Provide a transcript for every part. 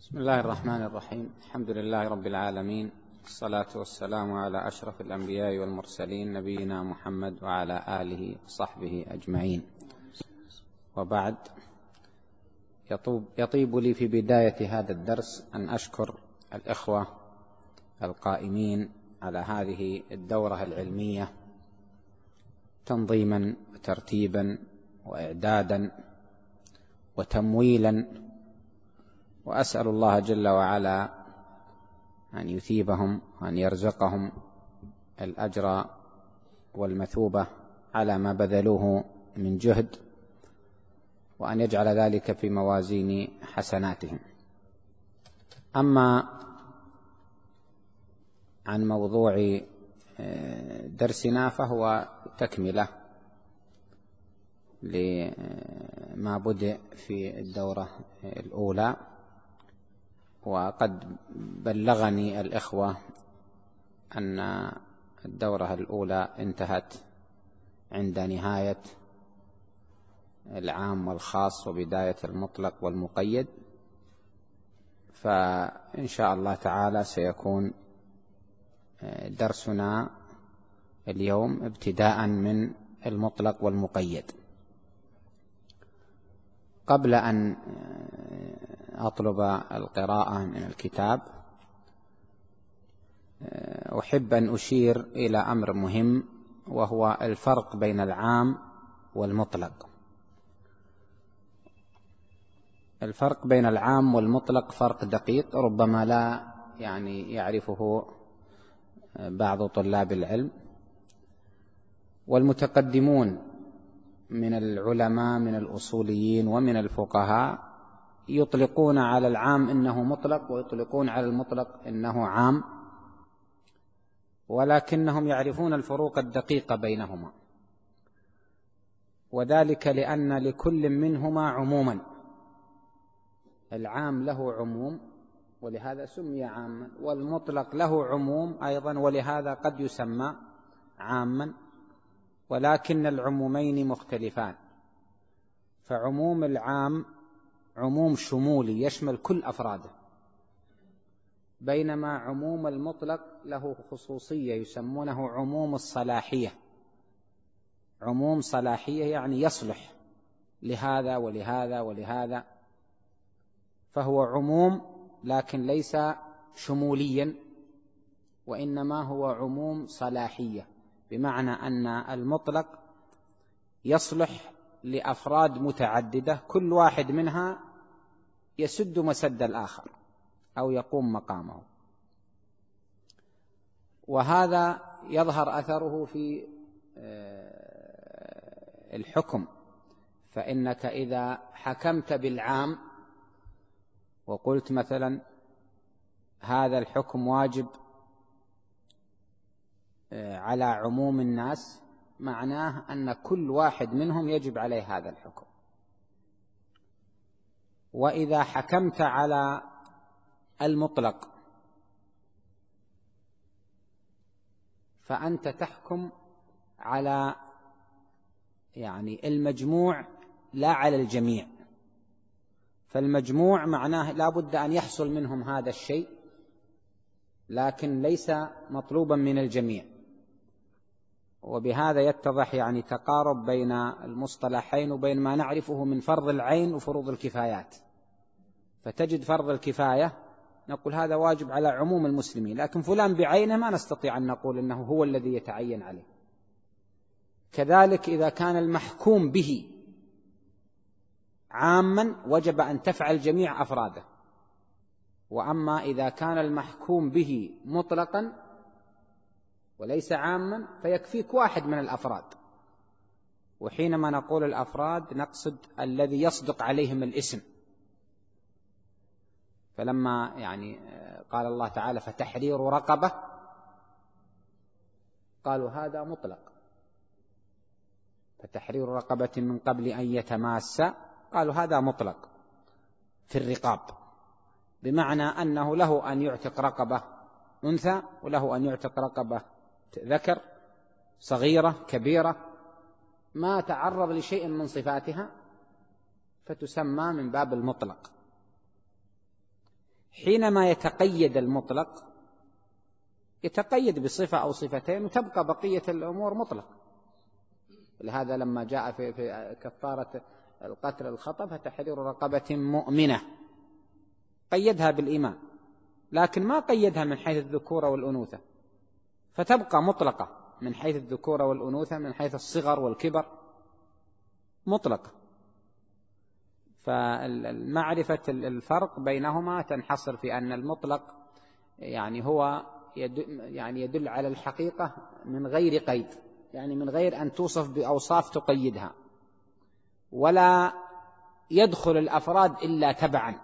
بسم الله الرحمن الرحيم. الحمد لله رب العالمين. الصلاة والسلام على أشرف الأنبياء والمرسلين نبينا محمد وعلى آله وصحبه أجمعين. وبعد يطيب, يطيب لي في بداية هذا الدرس أن أشكر الإخوة القائمين على هذه الدورة العلمية تنظيما وترتيبا وإعدادا وتمويلا وأسأل الله جل وعلا أن يثيبهم وأن يرزقهم الأجر والمثوبة على ما بذلوه من جهد وأن يجعل ذلك في موازين حسناتهم. أما عن موضوع آه، درسنا فهو تكملة لما بدأ في الدورة الأولى. وقد بلغني الإخوة أن الدورة الأولى انتهت عند نهاية العام والخاص وبداية المطلق والمقيد فإن شاء الله تعالى سيكون درسنا اليوم ابتداء من المطلق والمقيد. قبل أن أطلب القراءة من الكتاب أحب أن أشير إلى أمر مهم وهو الفرق بين العام والمطلق. الفرق بين العام والمطلق فرق دقيق ربما لا يعني يعرفه بعض طلاب العلم. والمتقدمون من العلماء من الأصوليين ومن الفقهاء يطلقون على العام إنه مطلق ويطلقون على المطلق إنه عام ولكنهم يعرفون الفروق الدقيقة بينهما. وذلك لأن لكل منهما عموما. العام له عموم ولهذا سمي عاما والمطلق له عموم أيضا ولهذا قد يسمى عاما. ولكن العمومين مختلفان. فعموم العام عموم شمولي يشمل كل أفراده. بينما عموم المطلق له خصوصية يسمونه عموم الصلاحية. عموم صلاحية يعني يصلح لهذا ولهذا ولهذا. فهو عموم لكن ليس شموليا وإنما هو عموم صلاحية. بمعنى أن المطلق يصلح لأفراد متعددة كل واحد منها يسد مسد الآخر أو يقوم مقامه. وهذا يظهر أثره في آه، الحكم. فإنك إذا حكمت بالعام وقلت مثلا هذا الحكم واجب على عموم الناس معناه أن كل واحد منهم يجب عليه هذا الحكم. وإذا حكمت على المطلق فأنت تحكم على يعني المجموع لا على الجميع. فالمجموع معناه لا بد أن يحصل منهم هذا الشيء لكن ليس مطلوبا من الجميع. وبهذا يتضح يعني تقارب بين المصطلحين وبين ما نعرفه من فرض العين وفروض الكفايات. فتجد فرض الكفاية نقول هذا واجب على عموم المسلمين لكن فلان بعينه ما نستطيع أن نقول أنه هو الذي يتعين عليه. كذلك إذا كان المحكوم به عاما وجب أن تفعل جميع أفراده. وأما إذا كان المحكوم به مطلقا وليس عاما فيكفيك واحد من الأفراد. وحينما نقول الأفراد نقصد الذي يصدق عليهم الاسم. فلما يعني قال الله تعالى فتحرير رقبة قالوا هذا مطلق. فتحرير رقبة من قبل أن يتماس قالوا هذا مطلق في الرقاب. بمعنى أنه له أن يعتق رقبة أنثى وله أن يعتق رقبة ذكر صغيرة كبيرة ما تعرض لشيء من صفاتها فتسمى من باب المطلق. حينما يتقيد المطلق يتقيد بصفة أو صفتين وتبقى بقية الأمور مطلق. لهذا لما جاء في, في كفارة القتل الخطأ فتحرير رقبة مؤمنة. قيدها بالإيمان لكن ما قيدها من حيث الذكورة والأنوثة. فتبقى مطلقة من حيث الذكورة والأنوثة من حيث الصغر والكبر. مطلقة. فالمعرفة الفرق بينهما تنحصر في أن المطلق يعني هو يعني يدل على الحقيقة من غير قيد يعني من غير أن توصف بأوصاف تقيدها. ولا يدخل الأفراد إلا تبعا.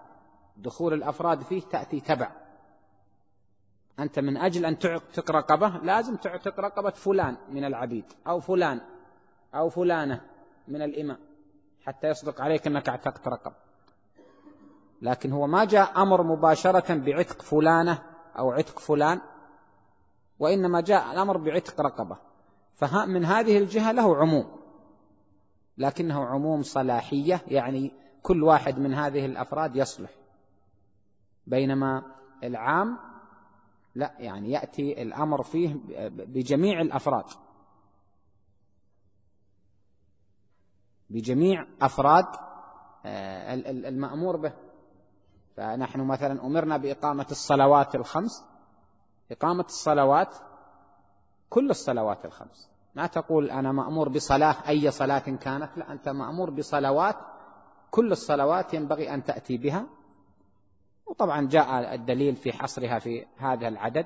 دخول الأفراد فيه تأتي تبع. أنت من أجل أن تعتق رقبة لازم تعتق رقبة فلان من العبيد أو فلان أو فلانة من الإمام حتى يصدق عليك أنك اعتقت رقبة لكن هو ما جاء أمر مباشرة بعتق فلانة أو عتق فلان وإنما جاء الأمر بعتق رقبة. فمن هذه الجهة له عموم لكنه عموم صلاحية يعني كل واحد من هذه الأفراد يصلح. بينما العام لا يعني يأتي الأمر فيه بجميع الأفراد. بجميع أفراد آه، المأمور به. فنحن مثلا أمرنا بإقامة الصلوات الخمس. إقامة الصلوات كل الصلوات الخمس. ما تقول أنا مأمور بصلاة أي صلاة كانت؟ لا أنت مأمور بصلوات كل الصلوات ينبغي أن تأتي بها. وطبعا جاء الدليل في حصرها في هذا العدد.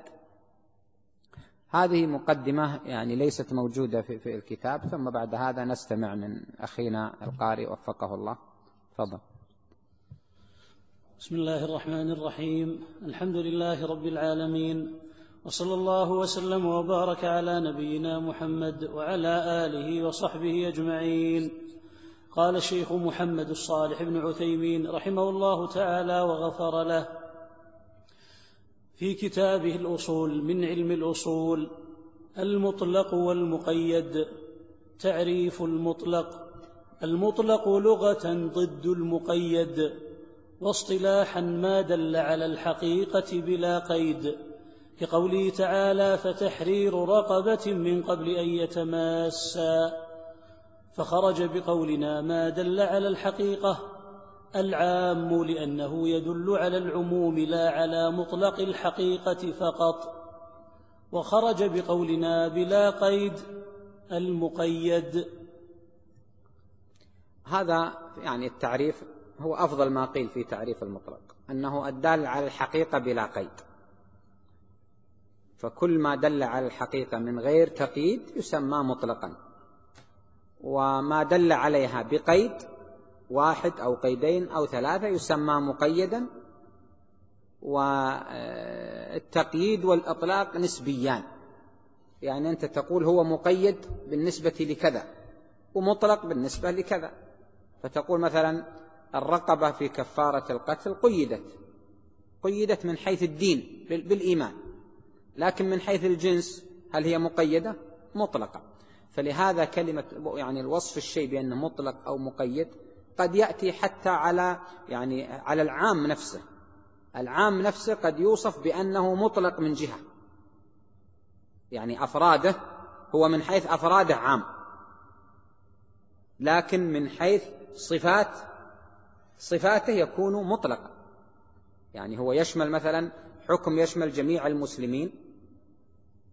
هذه مقدمة يعني ليست موجودة في, في الكتاب ثم بعد هذا نستمع من أخينا القارئ وفقه الله. تفضل. بسم الله الرحمن الرحيم. الحمد لله رب العالمين وصلى الله وسلم وبارك على نبينا محمد وعلى آله وصحبه أجمعين. قال الشيخ محمد الصالح بن عثيمين رحمه الله تعالى وغفر له في كتابه الأصول من علم الأصول المطلق والمقيد تعريف المطلق المطلق لغة ضد المقيد واصطلاحا ما دل على الحقيقة بلا قيد كقوله تعالى فتحرير رقبة من قبل أن يتماسا فخرج بقولنا ما دل على الحقيقة العام لأنه يدل على العموم لا على مطلق الحقيقة فقط. وخرج بقولنا بلا قيد المقيد. هذا يعني التعريف هو أفضل ما قيل في تعريف المطلق أنه الدال على الحقيقة بلا قيد. فكل ما دل على الحقيقة من غير تقييد يسمى مطلقا. وما دل عليها بقيد واحد أو قيدين أو ثلاثة يسمى مقيدا. والتقييد والإطلاق نسبيان. يعني أنت تقول هو مقيد بالنسبة لكذا ومطلق بالنسبة لكذا. فتقول مثلا الرقبة في كفارة القتل قيدت قيدت من حيث الدين بالإيمان. لكن من حيث الجنس هل هي مقيدة؟ مطلقة. فلهذا كلمة يعني الوصف الشيء بأنه مطلق أو مقيد قد يأتي حتى على يعني على العام نفسه. العام نفسه قد يوصف بأنه مطلق من جهة. يعني أفراده هو من حيث أفراده عام. لكن من حيث صفات صفاته يكون مطلقا. يعني هو يشمل مثلا حكم يشمل جميع المسلمين.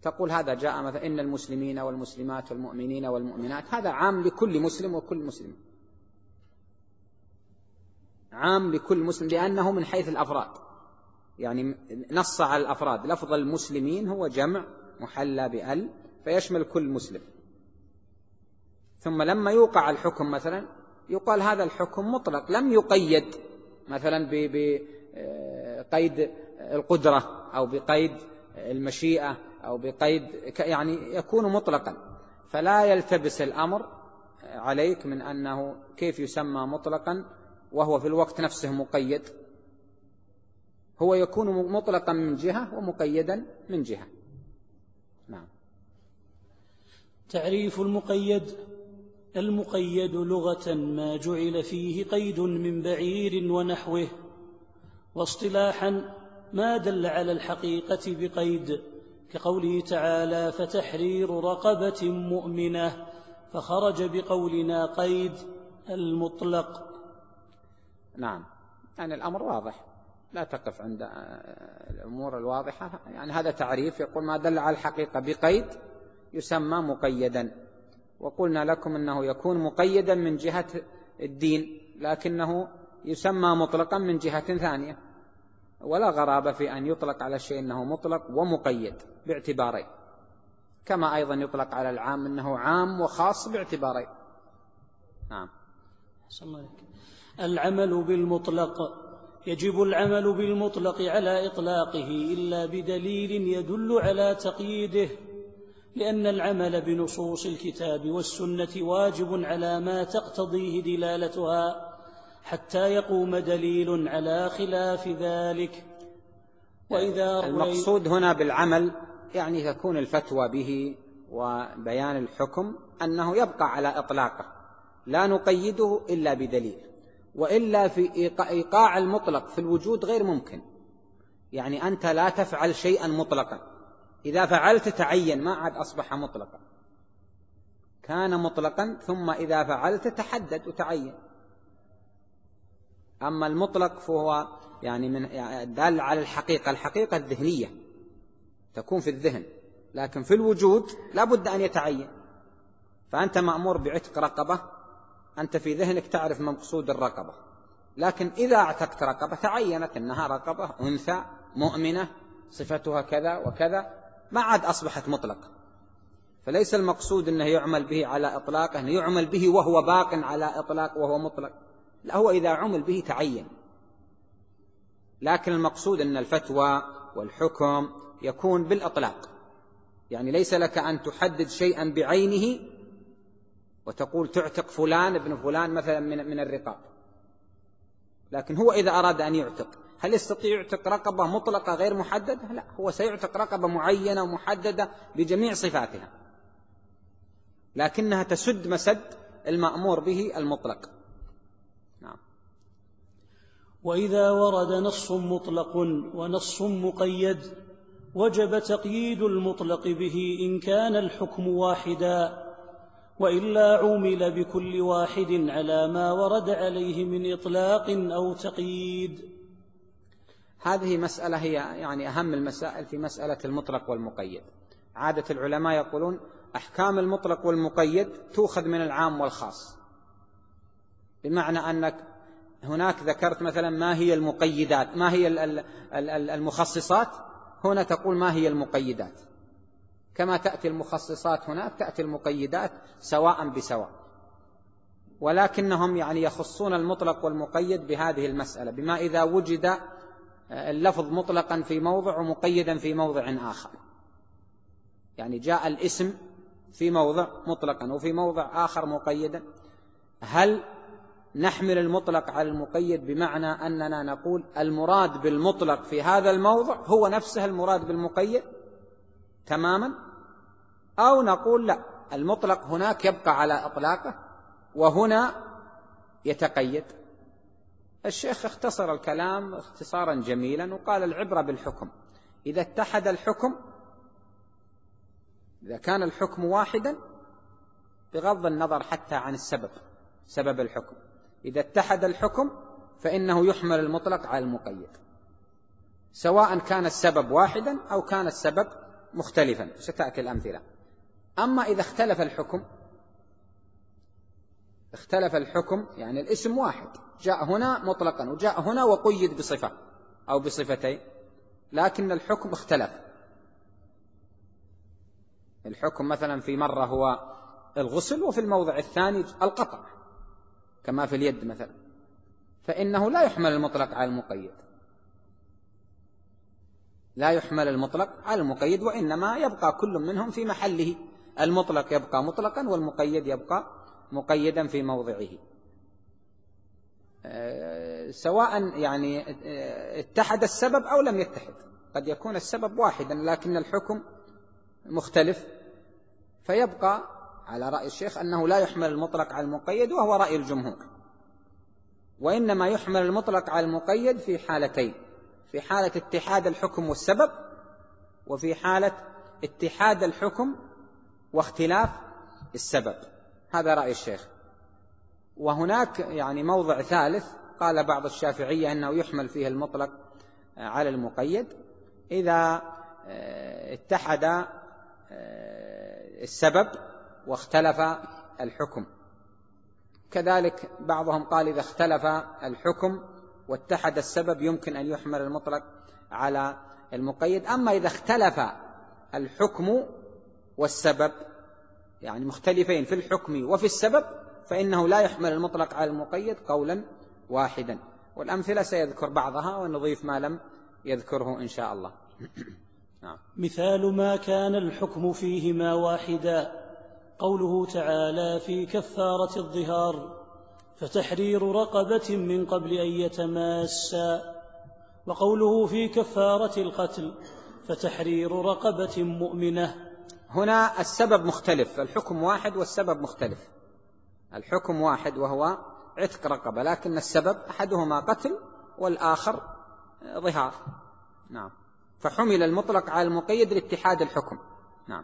تقول هذا جاء مثلا إن المسلمين والمسلمات والمؤمنين والمؤمنات هذا عام لكل مسلم وكل مسلم. عام لكل مسلم لأنه من حيث الأفراد. يعني نص على الأفراد. لفظ المسلمين هو جمع محلى بأل فيشمل كل مسلم. ثم لما يوقع الحكم مثلا يقال هذا الحكم مطلق لم يقيد مثلا بقيد القدرة أو بقيد المشيئة أو بقيد يعني يكون مطلقا. فلا يلتبس الأمر عليك من أنه كيف يسمى مطلقا وهو في الوقت نفسه مقيد. هو يكون مطلقا من جهة ومقيدا من جهة. نعم. تعريف المقيد المقيد لغة ما جعل فيه قيد من بعير ونحوه واصطلاحا ما دل على الحقيقة بقيد. كقوله تعالى فتحرير رقبة مؤمنة فخرج بقولنا قيد المطلق. نعم. يعني الأمر واضح. لا تقف عند الأمور الواضحة. يعني هذا تعريف يقول ما دل على الحقيقة بقيد يسمى مقيدا. وقلنا لكم أنه يكون مقيدا من جهة الدين لكنه يسمى مطلقا من جهة ثانية. ولا غرابة في أن يطلق على الشيء أنه مطلق ومقيد باعتبارين. كما أيضا يطلق على العام أنه عام وخاص باعتبارين. نعم. العمل بالمطلق. يجب العمل بالمطلق على إطلاقه إلا بدليل يدل على تقييده. لأن العمل بنصوص الكتاب والسنة واجب على ما تقتضيه دلالتها. حتى يقوم دليل على خلاف ذلك. وإذا المقصود هنا بالعمل يعني تكون الفتوى به وبيان الحكم أنه يبقى على إطلاقه لا نقيده إلا بدليل وإلا في إيقاع المطلق في الوجود غير ممكن. يعني أنت لا تفعل شيئا مطلقا. إذا فعلت تعين ما عاد أصبح مطلقا. كان مطلقا ثم إذا فعلت تحدد وتعين. أما المطلق فهو يعني من دال على الحقيقة الحقيقة الذهنية تكون في الذهن لكن في الوجود لا بد أن يتعين. فأنت مأمور بعتق رقبة أنت في ذهنك تعرف مقصود الرقبة. لكن إذا اعتقت رقبة تعينت أنها رقبة أنثى مؤمنة صفتها كذا وكذا ما عاد أصبحت مطلقة. فليس المقصود أنه يعمل به على إطلاقه يعمل به وهو باق على إطلاق وهو مطلق. لا هو إذا عمل به تعين. لكن المقصود أن الفتوى والحكم يكون بالإطلاق. يعني ليس لك أن تحدد شيئا بعينه وتقول تعتق فلان ابن فلان مثلا من من الرقاب. لكن هو إذا أراد أن يعتق هل يستطيع يعتق رقبة مطلقة غير محددة؟ لا هو سيعتق رقبة معينة ومحددة بجميع صفاتها. لكنها تسد مسد المأمور به المطلق. وإذا ورد نص مطلق ونص مقيد وجب تقييد المطلق به إن كان الحكم واحدا وإلا عومل بكل واحد على ما ورد عليه من إطلاق أو تقييد. هذه مسألة هي يعني أهم المسائل في مسألة المطلق والمقيد. عادة العلماء يقولون أحكام المطلق والمقيد تؤخذ من العام والخاص. بمعنى أنك هناك ذكرت مثلا ما هي المقيدات ما هي المخصصات؟ هنا تقول ما هي المقيدات. كما تأتي المخصصات هناك تأتي المقيدات سواء بسواء. ولكنهم يعني يخصون المطلق والمقيد بهذه المسألة بما إذا وجد اللفظ مطلقا في موضع ومقيدا في موضع آخر. يعني جاء الاسم في موضع مطلقا وفي موضع آخر مقيدا. هل نحمل المطلق على المقيد بمعنى أننا نقول المراد بالمطلق في هذا الموضع هو نفسه المراد بالمقيد تماما أو نقول لا المطلق هناك يبقى على إطلاقه وهنا يتقيد. الشيخ اختصر الكلام اختصارا جميلا وقال العبرة بالحكم. إذا اتحد الحكم إذا كان الحكم واحدا بغض النظر حتى عن السبب سبب الحكم. إذا اتحد الحكم فإنه يحمل المطلق على المقيد. سواء كان السبب واحدا أو كان السبب مختلفا ستأتي الأمثلة. أما إذا اختلف الحكم اختلف الحكم يعني الاسم واحد. جاء هنا مطلقا وجاء هنا وقيد بصفة أو بصفتين لكن الحكم اختلف. الحكم مثلا في مرة هو الغسل وفي الموضع الثاني القطع. كما في اليد مثلا. فإنه لا يحمل المطلق على المقيد. لا يحمل المطلق على المقيد وإنما يبقى كل منهم في محله. المطلق يبقى مطلقا والمقيد يبقى مقيدا في موضعه. آه، سواء يعني آه، اتحد السبب أو لم يتحد. قد يكون السبب واحدا لكن الحكم مختلف. فيبقى على رأي الشيخ أنه لا يحمل المطلق على المقيد وهو رأي الجمهور. وإنما يحمل المطلق على المقيد في حالتين في حالة اتحاد الحكم والسبب وفي حالة اتحاد الحكم واختلاف السبب. هذا رأي الشيخ. وهناك يعني موضع ثالث قال بعض الشافعية أنه يحمل فيه المطلق على المقيد إذا اتحد آه، السبب واختلف الحكم. كذلك بعضهم قال إذا اختلف الحكم واتحد السبب يمكن أن يحمل المطلق على المقيد. أما إذا اختلف الحكم والسبب يعني مختلفين في الحكم وفي السبب فإنه لا يحمل المطلق على المقيد قولا واحدا. والأمثلة سيذكر بعضها ونضيف ما لم يذكره إن شاء الله. مثال ما كان الحكم فيهما واحدا. قوله تعالى في كفارة الظهار فتحرير رقبة من قبل أن يتماسا وقوله في كفارة القتل فتحرير رقبة مؤمنة هنا السبب مختلف الحكم واحد والسبب مختلف. الحكم واحد وهو عتق رقبة لكن السبب أحدهما قتل والآخر ظهار. نعم. فحمل المطلق على المقيد لاتحاد الحكم. نعم.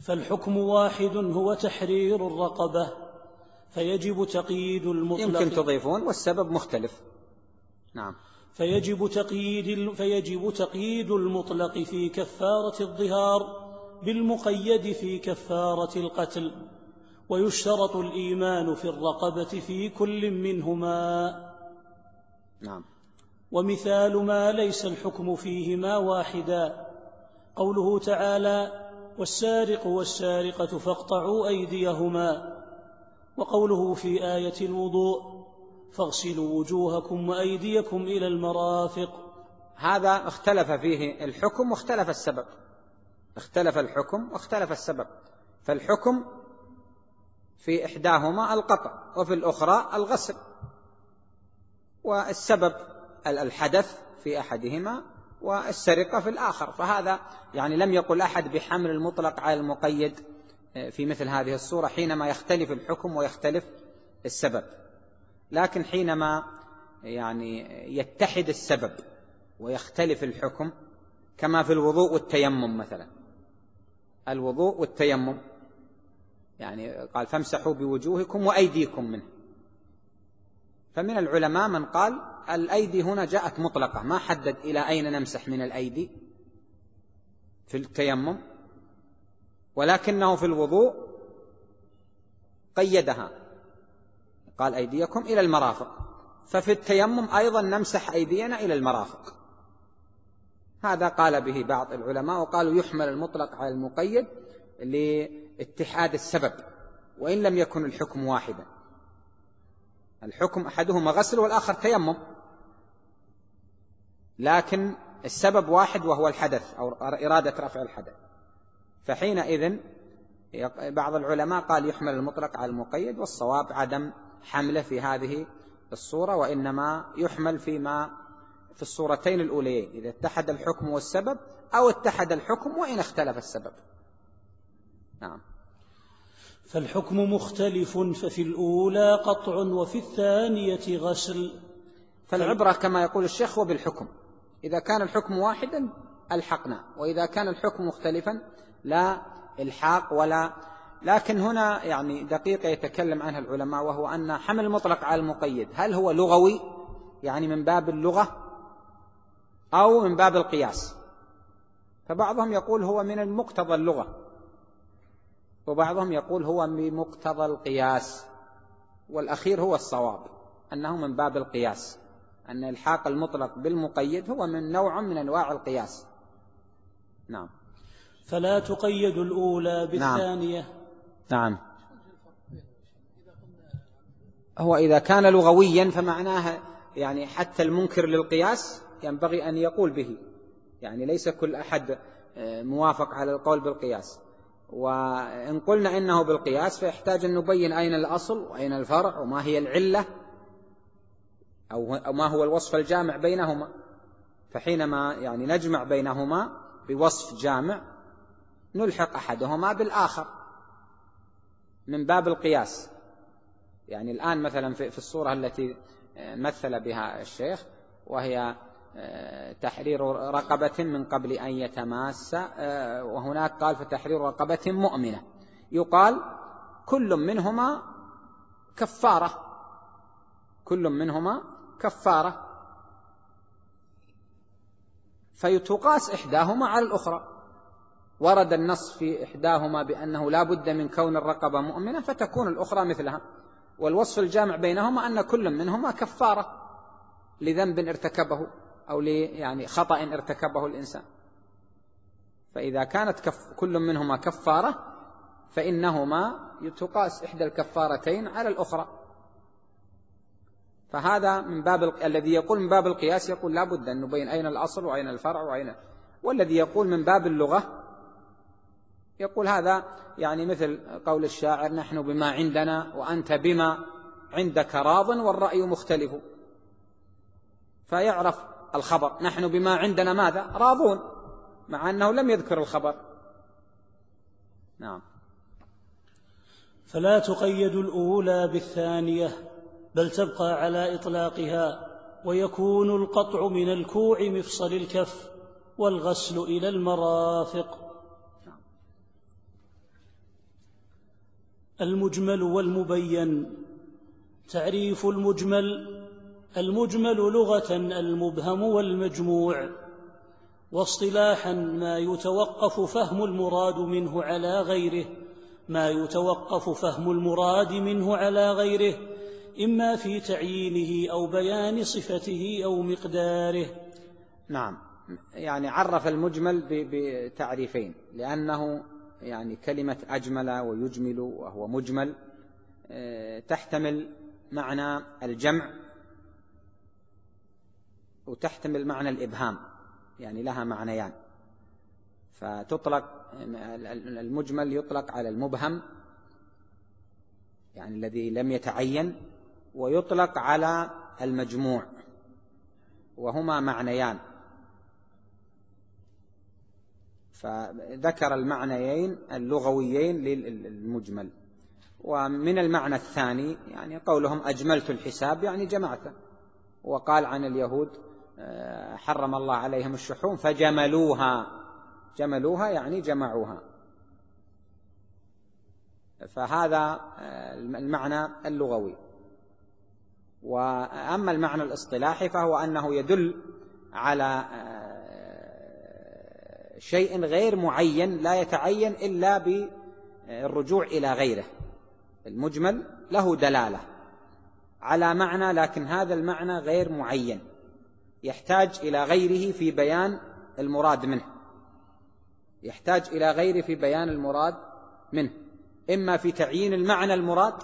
فالحكم واحد هو تحرير الرقبة فيجب تقييد المطلق. يمكن تضيفون والسبب مختلف. نعم. فيجب تقييد فيجب تقييد المطلق في كفارة الظهار بالمقيد في كفارة القتل ويشترط الإيمان في الرقبة في كل منهما. نعم. ومثال ما ليس الحكم فيهما واحدا. قوله تعالى والسارق والسارقة فاقطعوا أيديهما. وقوله في آية الوضوء فاغسلوا وجوهكم وأيديكم إلى المرافق. هذا اختلف فيه الحكم واختلف السبب. اختلف الحكم واختلف السبب. فالحكم في إحداهما القطع وفي الأخرى الغسل. والسبب الحدث في أحدهما والسرقة في الآخر. فهذا يعني لم يقل أحد بحمل المطلق على المقيد آه، في مثل هذه الصورة حينما يختلف الحكم ويختلف السبب. لكن حينما يعني يتحد السبب ويختلف الحكم كما في الوضوء والتيمم مثلا. الوضوء والتيمم يعني قال فامسحوا بوجوهكم وأيديكم منه. فمن العلماء من قال الأيدي هنا جاءت مطلقة. ما حدد إلى أين نمسح من الأيدي في التيمم. ولكنه في الوضوء قيدها. قال أيديكم إلى المرافق. ففي التيمم أيضا نمسح أيدينا إلى المرافق. هذا قال به بعض العلماء وقالوا يحمل المطلق على المقيد لاتحاد السبب وإن لم يكن الحكم واحدا. الحكم أحدهما غسل والآخر تيمم. لكن السبب واحد وهو الحدث أو إرادة رفع الحدث. فحينئذ بعض العلماء قال يحمل المطلق على المقيد والصواب عدم حمله في هذه الصورة وإنما يحمل فيما في الصورتين الأوليين إذا اتحد الحكم والسبب أو اتحد الحكم وإن اختلف السبب. نعم. فالحكم مختلف ففي الأولى قطع وفي الثانية غسل. فالعبرة كما يقول الشيخ هو بالحكم. إذا كان الحكم واحدا ألحقنا وإذا كان الحكم مختلفا لا إلحاق ولا. لكن هنا يعني دقيقة يتكلم عنها العلماء وهو أن حمل المطلق على المقيد هل هو لغوي؟ يعني من باب اللغة أو من باب القياس؟ فبعضهم يقول هو من المقتضى اللغة. وبعضهم يقول هو بمقتضى القياس والأخير هو الصواب أنه من باب القياس أن إلحاق المطلق بالمقيد هو من نوع من أنواع القياس نعم فلا تقيد الأولى نعم. بالثانية نعم, نعم. هو إذا كان لغويا فمعناها يعني حتى المنكر للقياس ينبغي أن يقول به يعني ليس كل أحد آه، موافق على القول بالقياس وإن قلنا إنه بالقياس فيحتاج أن نبين أين الأصل وأين الفرع وما هي العلة أو ما هو الوصف الجامع بينهما. فحينما يعني نجمع بينهما بوصف جامع نلحق أحدهما بالآخر من باب القياس. يعني الآن مثلا في الصورة التي مثل بها الشيخ وهي تحرير رقبة من قبل أن يتماس آه، وهناك قال فتحرير رقبة مؤمنة. يقال كل منهما كفارة. كل منهما كفارة. فيتقاس إحداهما على الأخرى. ورد النص في إحداهما بأنه لا بد من كون الرقبة مؤمنة فتكون الأخرى مثلها. والوصف الجامع بينهما أن كل منهما كفارة لذنب ارتكبه. أو يعني خطأ ارتكبه الإنسان. فإذا كانت كف كل منهما كفارة فإنهما تقاس إحدى الكفارتين على الأخرى. فهذا من باب ال... الذي يقول من باب القياس يقول لا بد أن نبين أين الأصل وأين الفرع وأين. والذي يقول من باب اللغة يقول هذا يعني مثل قول الشاعر نحن بما عندنا وأنت بما عندك راض والرأي مختلف. فيعرف الخبر. نحن بما عندنا ماذا؟ راضون مع أنه لم يذكر الخبر. نعم. فلا تقيد الأولى بالثانية بل تبقى على إطلاقها ويكون القطع من الكوع مفصل الكف والغسل إلى المرافق. المجمل والمبين. تعريف المجمل المجمل لغة المبهم والمجموع واصطلاحا ما يتوقف فهم المراد منه على غيره ما يتوقف فهم المراد منه على غيره إما في تعيينه أو بيان صفته أو مقداره. نعم يعني عرف المجمل بتعريفين لأنه يعني كلمة أجمل ويجمل وهو مجمل آه، تحتمل معنى الجمع وتحتمل معنى الإبهام يعني لها معنيان. فتطلق المجمل يطلق على المبهم يعني الذي لم يتعين ويطلق على المجموع وهما معنيان. فذكر المعنيين اللغويين للمجمل. ومن المعنى الثاني يعني قولهم أجملت الحساب يعني جمعته وقال عن اليهود حرم الله عليهم الشحوم فجملوها. جملوها يعني جمعوها. فهذا آه، المعنى اللغوي. وأما المعنى الاصطلاحي فهو أنه يدل على آه، شيء غير معين لا يتعين إلا بالرجوع إلى غيره. المجمل له دلالة على معنى لكن هذا المعنى غير معين. يحتاج إلى غيره في بيان المراد منه. يحتاج إلى غيره في بيان المراد منه. إما في تعيين المعنى المراد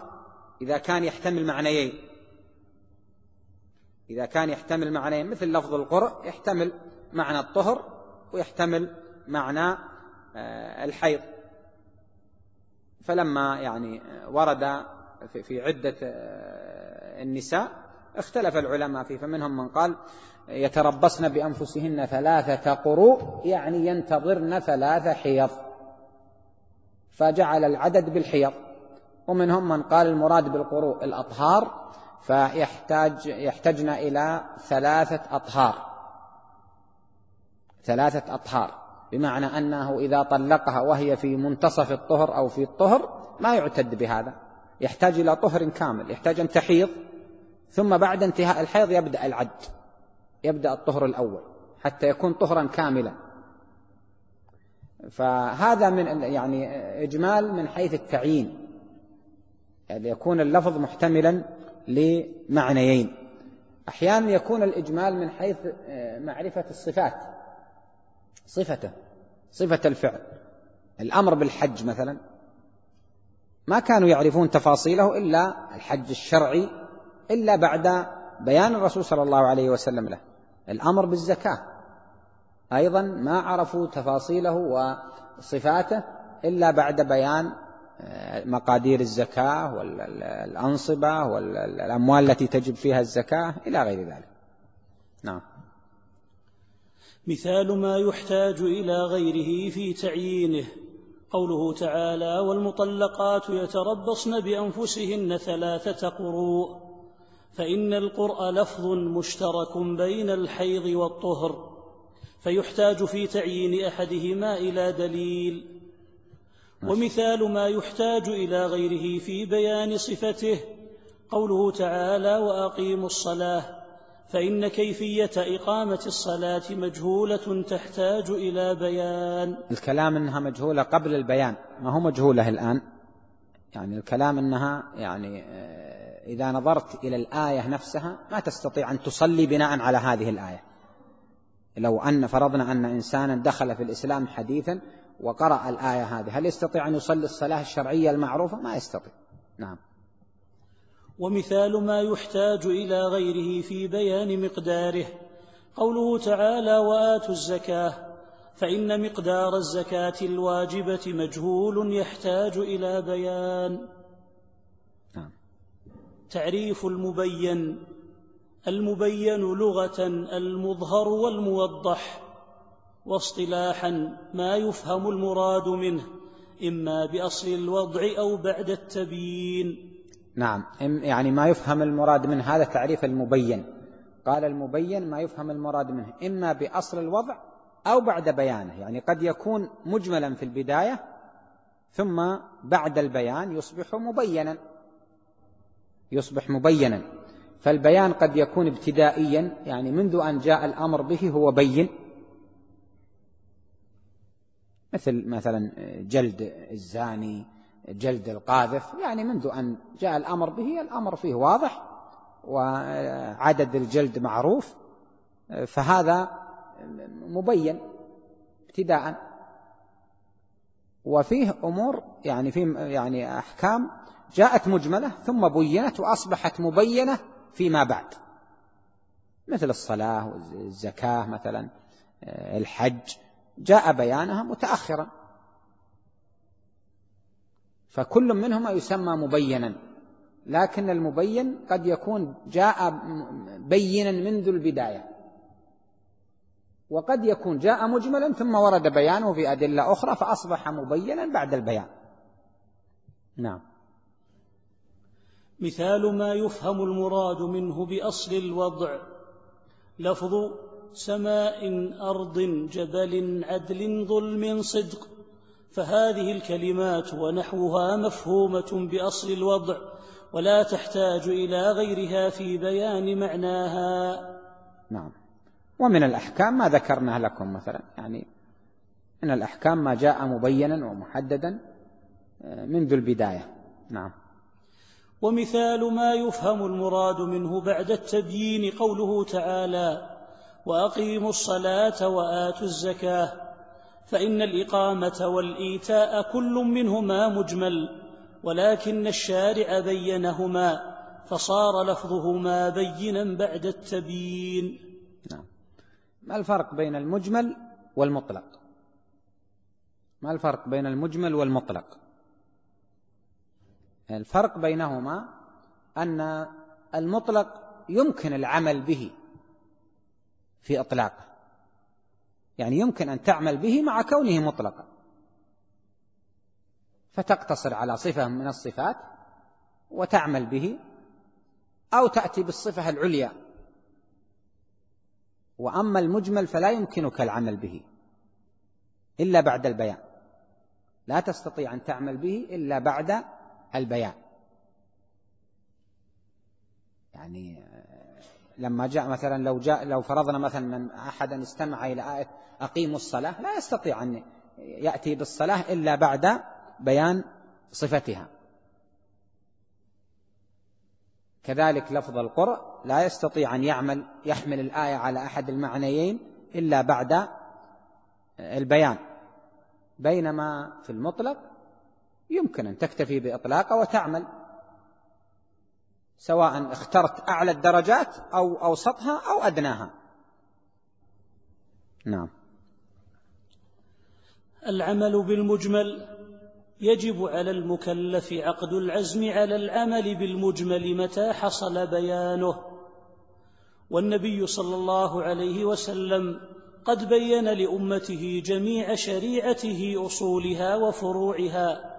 إذا كان يحتمل معنيين. إذا كان يحتمل معنيين مثل لفظ القرء يحتمل معنى الطهر ويحتمل معنى آه، الحيض. فلما يعني ورد في عدة آه، النساء اختلف العلماء فيه. فمنهم من قال يتربصن بأنفسهن ثلاثة قروء يعني ينتظرن ثلاث حيض. فجعل العدد بالحيض. ومنهم من قال المراد بالقروء الأطهار فيحتاج يحتجن إلى ثلاثة أطهار. ثلاثة أطهار. بمعنى أنه إذا طلقها وهي في منتصف الطهر أو في الطهر ما يعتد بهذا. يحتاج إلى طهر كامل يحتاج أن تحيض. ثم بعد انتهاء الحيض يبدأ العد. يبدأ الطهر الأول حتى يكون طهرا كاملا. فهذا من يعني إجمال من حيث التعيين يعني يكون اللفظ محتملا لمعنيين. أحيانا يكون الإجمال من حيث معرفة الصفات صفته صفة الفعل الأمر بالحج مثلا. ما كانوا يعرفون تفاصيله إلا الحج الشرعي إلا بعد بيان الرسول صلى الله عليه وسلم له. الأمر بالزكاة. أيضا ما عرفوا تفاصيله وصفاته إلا بعد بيان آه، مقادير الزكاة والأنصبة والأموال التي تجب فيها الزكاة إلى غير ذلك. نعم. مثال ما يحتاج إلى غيره في تعيينه. قوله تعالى والمطلقات يتربصن بأنفسهن ثلاثة قروء فإن القرء لفظ مشترك بين الحيض والطهر فيحتاج في تعيين أحدهما إلى دليل. ومثال ما يحتاج إلى غيره في بيان صفته قوله تعالى وأقيموا الصلاة فإن كيفية إقامة الصلاة مجهولة تحتاج إلى بيان. الكلام إنها مجهولة قبل البيان ما هو مجهولة الآن؟ يعني الكلام إنها يعني إذا نظرت إلى الآية نفسها ما تستطيع أن تصلي بناء على هذه الآية. لو أن فرضنا أن انسانا دخل في الإسلام حديثا وقرأ الآية هذه هل يستطيع أن يصلي الصلاة الشرعية المعروفة؟ ما يستطيع. نعم. ومثال ما يحتاج إلى غيره في بيان مقداره. قوله تعالى وآتوا الزكاة فإن مقدار الزكاة الواجبة مجهول يحتاج إلى بيان. تعريف المبين المبين لغة المظهر والموضح واصطلاحا ما يفهم المراد منه إما بأصل الوضع أو بعد التبيين. نعم يعني ما يفهم المراد منه هذا تعريف المبين. قال المبين ما يفهم المراد منه إما بأصل الوضع أو بعد بيانه يعني قد يكون مجملا في البداية ثم بعد البيان يصبح مبينا. يصبح مبينا. فالبيان قد يكون ابتدائيا يعني منذ أن جاء الأمر به هو بين. مثل مثلا جلد الزاني جلد القاذف يعني منذ أن جاء الأمر به الأمر فيه واضح وعدد الجلد معروف فهذا مبين ابتداء. وفيه أمور يعني في يعني أحكام جاءت مجملة ثم بينت وأصبحت مبينة فيما بعد. مثل الصلاة والزكاة مثلا الحج. جاء بيانها متأخرا. فكل منهما يسمى مبينا. لكن المبين قد يكون جاء بينا منذ البداية. وقد يكون جاء مجملا ثم ورد بيانه في أدلة أخرى فأصبح مبينا بعد البيان. نعم. مثال ما يفهم المراد منه بأصل الوضع. لفظ سماء أرض جبل عدل ظلم صدق. فهذه الكلمات ونحوها مفهومة بأصل الوضع ولا تحتاج إلى غيرها في بيان معناها. نعم. ومن الأحكام ما ذكرنا لكم مثلا يعني من الأحكام ما جاء مبينا ومحددا آه، منذ البداية. نعم. ومثال ما يفهم المراد منه بعد التبيين قوله تعالى وأقيموا الصلاة وآتوا الزكاة فإن الإقامة والإيتاء كل منهما مجمل ولكن الشارع بينهما فصار لفظهما بينا بعد التبيين. نعم. ما الفرق بين المجمل والمطلق؟ ما الفرق بين المجمل والمطلق؟ الفرق بينهما أن المطلق يمكن العمل به في إطلاقه. يعني يمكن أن تعمل به مع كونه مطلقا. فتقتصر على صفة من الصفات وتعمل به أو تأتي بالصفة العليا. وأما المجمل فلا يمكنك العمل به إلا بعد البيان. لا تستطيع أن تعمل به إلا بعد البيان يعني لما جاء مثلا لو جاء لو فرضنا مثلا من أحدا استمع إلى آية أقيموا الصلاة لا يستطيع أن يأتي بالصلاة إلا بعد بيان صفتها. كذلك لفظ القرء لا يستطيع أن يعمل يحمل الآية على أحد المعنيين إلا بعد البيان. بينما في المطلق يمكن أن تكتفي بإطلاقه وتعمل سواء اخترت أعلى الدرجات أو أوسطها أو أدناها. نعم. العمل بالمجمل يجب على المكلف عقد العزم على العمل بالمجمل متى حصل بيانه. والنبي صلى الله عليه وسلم قد بين لأمته جميع شريعته أصولها وفروعها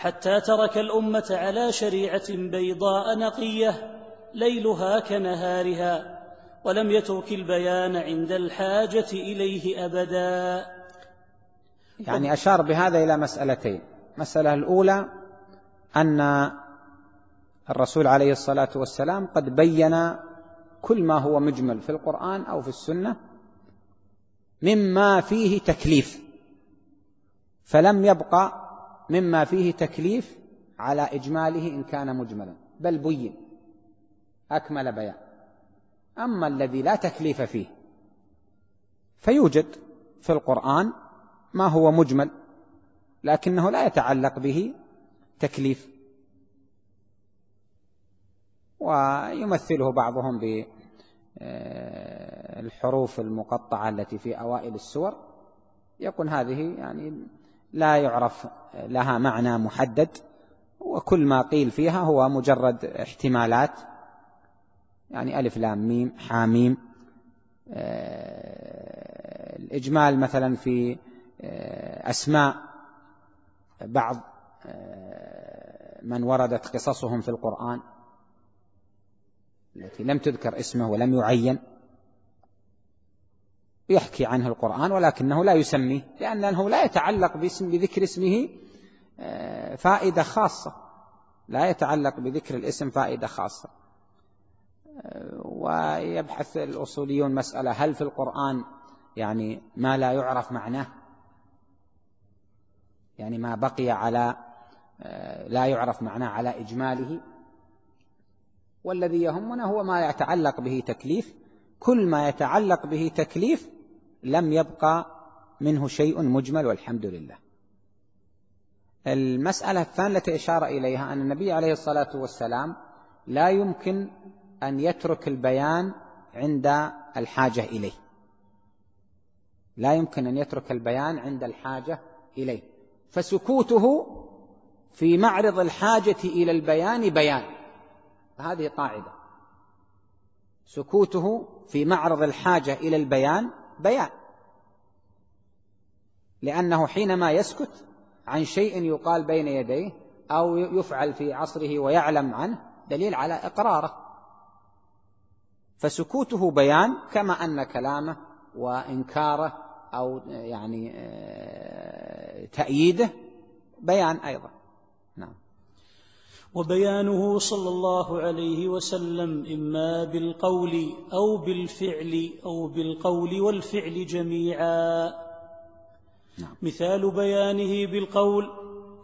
حتى ترك الأمة على شريعة بيضاء نقية ليلها كنهارها ولم يترك البيان عند الحاجة إليه أبدا. يعني أشار بهذا إلى مسألتين. المسألة الأولى أن الرسول عليه الصلاة والسلام قد بين كل ما هو مجمل في القرآن أو في السنة مما فيه تكليف فلم يبقى مما فيه تكليف على إجماله إن كان مجملا. بل بين. أكمل بيان. أما الذي لا تكليف فيه فيوجد في القرآن ما هو مجمل لكنه لا يتعلق به تكليف. ويمثله بعضهم بالحروف المقطعة التي في أوائل السور. يكون هذه يعني لا يعرف لها معنى محدد وكل ما قيل فيها هو مجرد احتمالات يعني ألف لام ميم حاميم آه، الإجمال مثلا في آه، أسماء بعض آه، من وردت قصصهم في القرآن التي لم تذكر اسمه ولم يعين. يحكي عنه القرآن ولكنه لا يسميه لأنه لا يتعلق باسم بذكر اسمه آه، فائدة خاصة. لا يتعلق بذكر الاسم فائدة خاصة. آه، ويبحث الأصوليون مسألة هل في القرآن يعني ما لا يعرف معناه؟ يعني ما بقي على آه، لا يعرف معناه على إجماله. والذي يهمنا هو ما يتعلق به تكليف. كل ما يتعلق به تكليف لم يبقى منه شيء مجمل والحمد لله. المسألة الثانية التي أشار إليها أن النبي عليه الصلاة والسلام لا يمكن أن يترك البيان عند الحاجة إليه. لا يمكن أن يترك البيان عند الحاجة إليه. فسكوته في معرض الحاجة إلى البيان بيان. هذه قاعدة. سكوته في معرض الحاجة إلى البيان بيان. لأنه حينما يسكت عن شيء يقال بين يديه أو يفعل في عصره ويعلم عنه دليل على إقراره. فسكوته بيان كما أن كلامه وإنكاره أو يعني آه، تأييده بيان أيضا. وبيانه صلى الله عليه وسلم إما بالقول أو بالفعل أو بالقول والفعل جميعا. نعم. مثال بيانه بالقول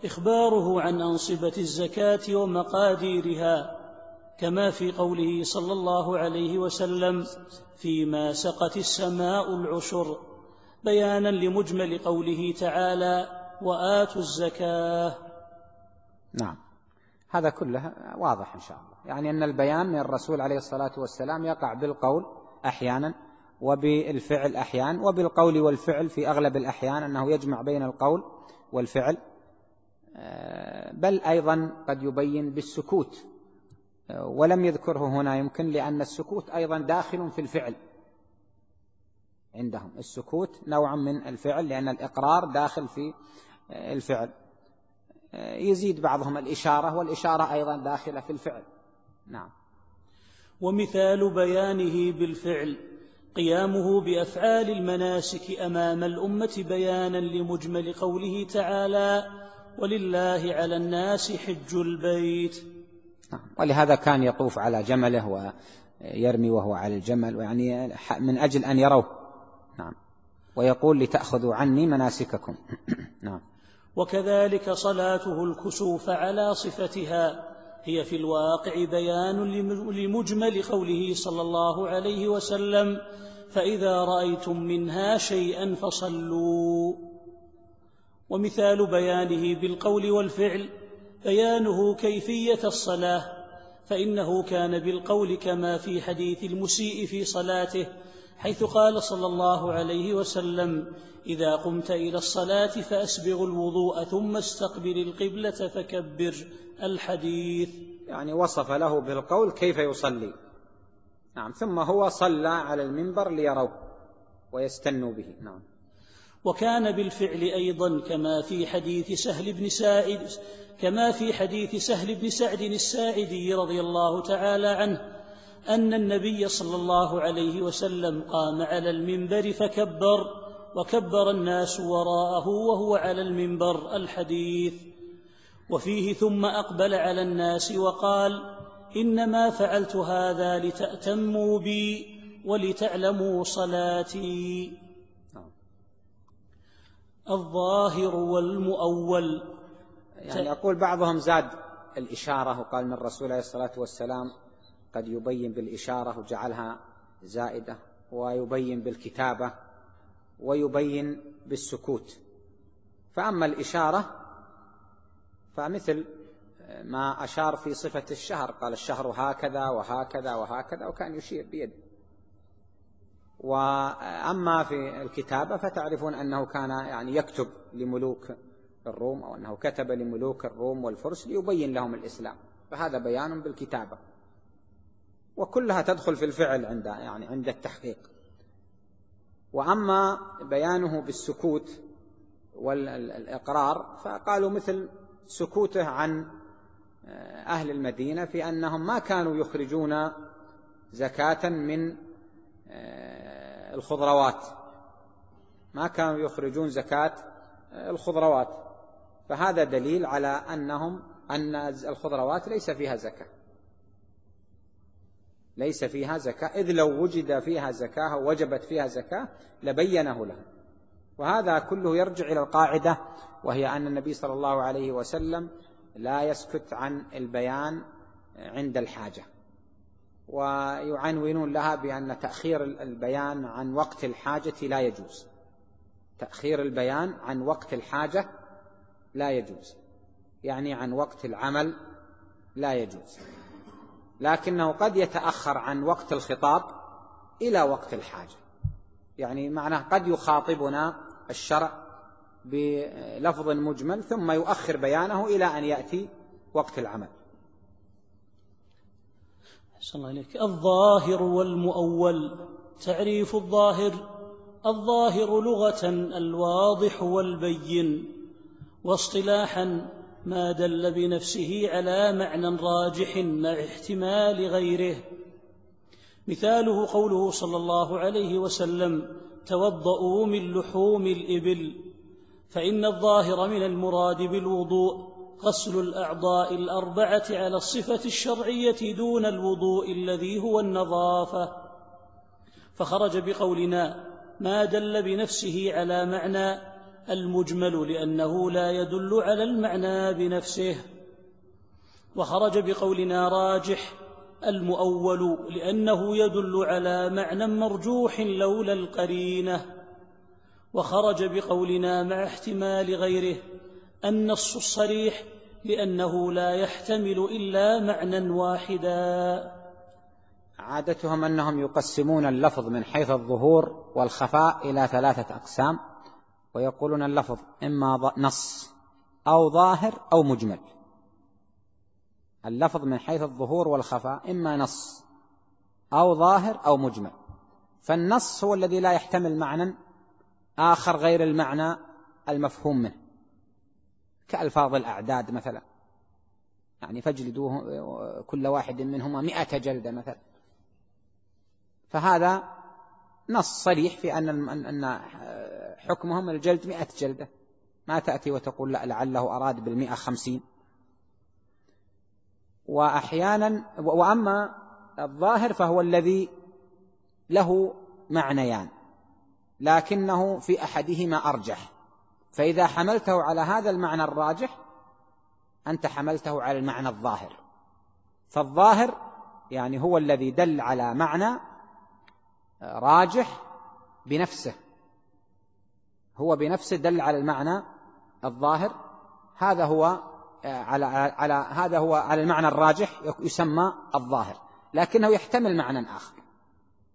إخباره عن أنصبة الزكاة ومقاديرها كما في قوله صلى الله عليه وسلم فيما سقت السماء العشر. بيانا لمجمل قوله تعالى وآتوا الزكاة. نعم. هذا كله واضح إن شاء الله. يعني أن البيان من الرسول عليه الصلاة والسلام يقع بالقول أحيانا وبالفعل أحيانا وبالقول والفعل في أغلب الأحيان أنه يجمع بين القول والفعل. آه، بل أيضا قد يبين بالسكوت. آه، ولم يذكره هنا يمكن لأن السكوت أيضا داخل في الفعل عندهم. السكوت نوع من الفعل لأن الإقرار داخل في آه، الفعل. يزيد بعضهم الإشارة والإشارة أيضا داخلة في الفعل. نعم. ومثال بيانه بالفعل. قيامه بأفعال المناسك أمام الأمة بيانا لمجمل قوله تعالى ولله على الناس حج البيت نعم. ولهذا كان يطوف على جمله ويرمي وهو على الجمل يعني من أجل أن يروه. نعم. ويقول لتأخذوا عني مناسككم نعم. وكذلك صلاته الكسوف على صفتها. هي في الواقع بيان لمجمل قوله صلى الله عليه وسلم فإذا رأيتم منها شيئا فصلوا. ومثال بيانه بالقول والفعل بيانه كيفية الصلاة فإنه كان بالقول كما في حديث المسيء في صلاته حيث قال صلى الله عليه وسلم إذا قمت إلى الصلاة فأسبغ الوضوء ثم استقبل القبلة فكبر. الحديث. يعني وصف له بالقول كيف يصلي. نعم ثم هو صلى على المنبر ليروه ويستنوا به. نعم. وكان بالفعل أيضا كما في حديث سهل بن سائد كما في حديث سهل بن سعد الساعدي رضي الله تعالى عنه أن النبي صلى الله عليه وسلم قام على المنبر فكبر وكبر الناس وراءه وهو على المنبر الحديث وفيه ثم أقبل على الناس وقال إنما فعلت هذا لتأتموا بي ولتعلموا صلاتي. الظاهر والمؤول يعني يقول بعضهم زاد الإشارة وقال من الرسول عليه الصلاة والسلام قد يبين بالإشارة وجعلها زائدة ويبين بالكتابة ويبين بالسكوت. فأما الإشارة فمثل ما أشار في صفة الشهر قال الشهر هكذا وهكذا وهكذا وكان يشير بيده وأما في الكتابة فتعرفون أنه كان يعني يكتب لملوك الروم أو أنه كتب لملوك الروم والفرس ليبين لهم الإسلام. فهذا بيان بالكتابة. وكلها تدخل في الفعل عند يعني عند التحقيق. وأما بيانه بالسكوت والإقرار فقالوا مثل سكوته عن أهل المدينة في أنهم ما كانوا يخرجون زكاة من الخضروات. ما كانوا يخرجون زكاة الخضروات. فهذا دليل على أنهم أن الخضروات ليس فيها زكاة. ليس فيها زكاة. إذ لو وجد فيها زكاة وجبت فيها زكاة لبينه لهم وهذا كله يرجع إلى القاعدة وهي أن النبي صلى الله عليه وسلم لا يسكت عن البيان عند الحاجة. ويعنونون لها بأن تأخير البيان عن وقت الحاجة لا يجوز. تأخير البيان عن وقت الحاجة لا يجوز. يعني عن وقت العمل لا يجوز. لكنه قد يتأخر عن وقت الخطاب إلى وقت الحاجة. يعني معناه قد يخاطبنا الشرع بلفظ مجمل ثم يؤخر بيانه إلى أن يأتي وقت العمل. الله عليك الظاهر والمؤول تعريف الظاهر. الظاهر لغة الواضح والبين. واصطلاحا ما دل بنفسه على معنى راجح مع احتمال غيره. مثاله قوله صلى الله عليه وسلم توضؤوا من لحوم الإبل فإن الظاهر من المراد بالوضوء غسل الأعضاء الأربعة على الصفة الشرعية دون الوضوء الذي هو النظافة. فخرج بقولنا ما دل بنفسه على معنى المجمل لأنه لا يدل على المعنى بنفسه. وخرج بقولنا راجح المؤول لأنه يدل على معنى مرجوح لولا القرينة. وخرج بقولنا مع احتمال غيره النص الصريح لأنه لا يحتمل إلا معنى واحدا. عادتهم أنهم يقسمون اللفظ من حيث الظهور والخفاء إلى ثلاثة أقسام. ويقولون اللفظ إما نص أو ظاهر أو مجمل. اللفظ من حيث الظهور والخفاء إما نص أو ظاهر أو مجمل. فالنص هو الذي لا يحتمل معنى آخر غير المعنى المفهوم منه كألفاظ الأعداد مثلا. يعني فاجلدوه كل واحد منهما مئة جلدة مثلا. فهذا نص صريح في أن أن حكمهم الجلد مئة جلدة. ما تأتي وتقول لا لعله أراد بالمئة خمسين. وأحيانا وأما الظاهر فهو الذي له معنيان لكنه في أحدهما أرجح. فإذا حملته على هذا المعنى الراجح أنت حملته على المعنى الظاهر. فالظاهر يعني هو الذي دل على معنى راجح بنفسه. هو بنفسه دل على المعنى الظاهر. هذا هو على على هذا هو على المعنى الراجح يسمى الظاهر. لكنه يحتمل معنى آخر.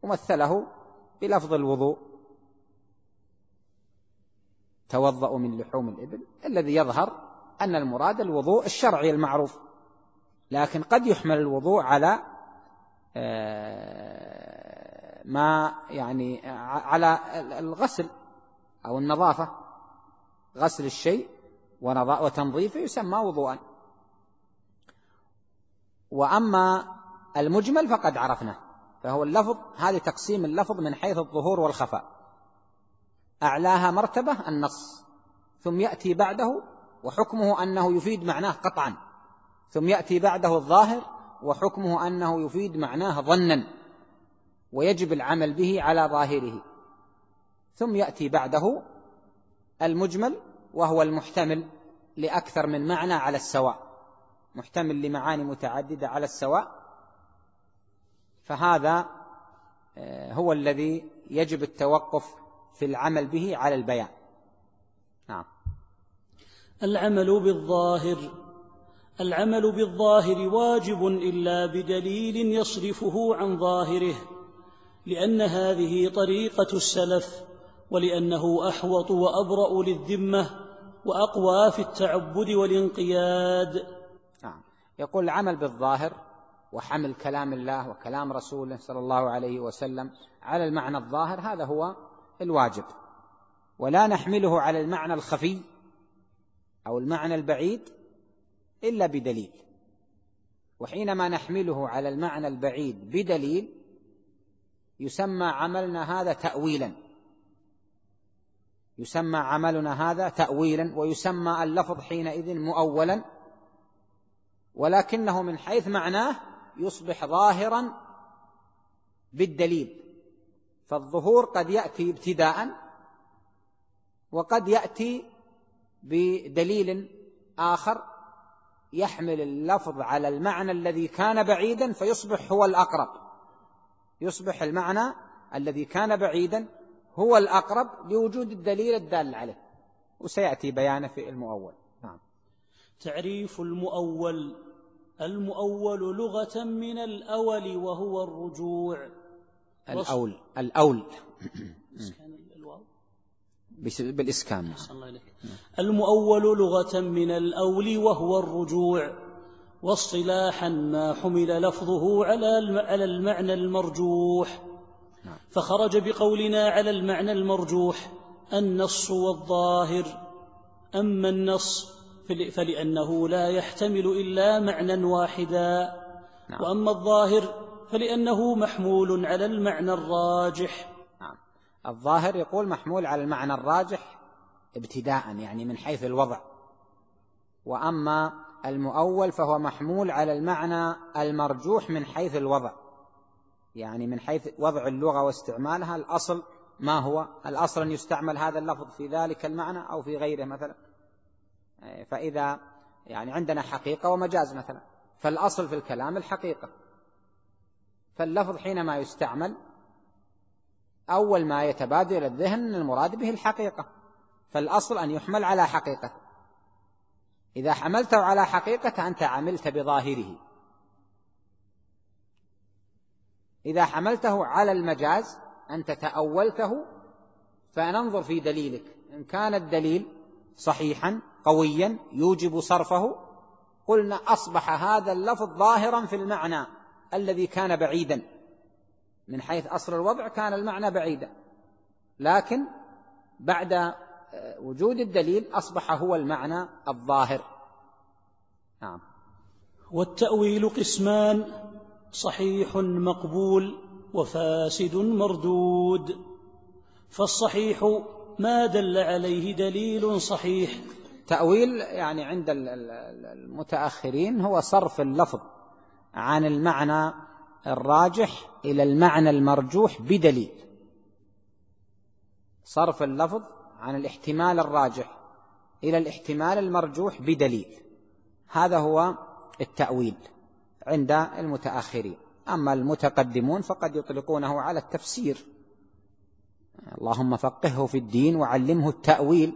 ومثله بلفظ الوضوء. توضأوا من لحوم الإبل. الذي يظهر أن المراد الوضوء الشرعي المعروف. لكن قد يحمل الوضوء على آه، ما يعني على الغسل أو النظافة غسل الشيء وتنظيفه يسمى وضوءا. وأما المجمل فقد عرفناه فهو اللفظ هذه تقسيم اللفظ من حيث الظهور والخفاء. أعلاها مرتبة النص ثم يأتي بعده وحكمه أنه يفيد معناه قطعا. ثم يأتي بعده الظاهر وحكمه أنه يفيد معناه ظنا. ويجب العمل به على ظاهره. ثم يأتي بعده المجمل وهو المحتمل لأكثر من معنى على السواء. محتمل لمعاني متعددة على السواء. فهذا آه، هو الذي يجب التوقف في العمل به على البيان. نعم. العمل بالظاهر. العمل بالظاهر واجب إلا بدليل يصرفه عن ظاهره. لأن هذه طريقة السلف ولأنه أحوط وأبرأ للذمة وأقوى في التعبد والانقياد. نعم. يقول العمل بالظاهر وحمل كلام الله وكلام رسوله صلى الله عليه وسلم على المعنى الظاهر هذا هو الواجب. ولا نحمله على المعنى الخفي أو المعنى البعيد إلا بدليل. وحينما نحمله على المعنى البعيد بدليل يسمى عملنا هذا تأويلا. يسمى عملنا هذا تأويلا ويسمى اللفظ حينئذ مؤولا. ولكنه من حيث معناه يصبح ظاهرا بالدليل. فالظهور قد يأتي ابتداء وقد يأتي بدليل آخر يحمل اللفظ على المعنى الذي كان بعيدا فيصبح هو الأقرب. يصبح المعنى الذي كان بعيدا هو الأقرب لوجود الدليل الدال عليه. وسيأتي بيانه في المؤول. نعم. تعريف المؤول. المؤول لغة من الأول وهو الرجوع. الأول. الأول. بالإسكان. المؤول لغة من الأول وهو الرجوع. واصطلاحا ما حمل لفظه على المعنى المرجوح نعم. فخرج بقولنا على المعنى المرجوح النص والظاهر أما النص فلأنه لا يحتمل إلا معنى واحدا نعم. وأما الظاهر فلأنه محمول على المعنى الراجح نعم. الظاهر يقول محمول على المعنى الراجح ابتداء يعني من حيث الوضع وأما المؤول فهو محمول على المعنى المرجوح من حيث الوضع. يعني من حيث وضع اللغة واستعمالها الأصل ما هو؟ الأصل أن يستعمل هذا اللفظ في ذلك المعنى أو في غيره مثلا؟ فإذا يعني عندنا حقيقة ومجاز مثلا. فالأصل في الكلام الحقيقة. فاللفظ حينما يستعمل أول ما يتبادر الذهن المراد به الحقيقة. فالأصل أن يحمل على حقيقة إذا حملته على حقيقة أنت عملت بظاهره. إذا حملته على المجاز أنت تأولته فننظر في دليلك. إن كان الدليل صحيحا قويا يوجب صرفه قلنا أصبح هذا اللفظ ظاهرا في المعنى الذي كان بعيدا. من حيث أصل الوضع كان المعنى بعيدا. لكن بعد وجود الدليل أصبح هو المعنى الظاهر. نعم. والتأويل قسمان صحيح مقبول وفاسد مردود. فالصحيح ما دل عليه دليل صحيح. تأويل يعني عند المتأخرين هو صرف اللفظ عن المعنى الراجح إلى المعنى المرجوح بدليل. صرف اللفظ عن الاحتمال الراجح إلى الاحتمال المرجوح بدليل. هذا هو التأويل عند المتأخرين. أما المتقدمون فقد يطلقونه على التفسير. اللهم فقهه في الدين وعلمه التأويل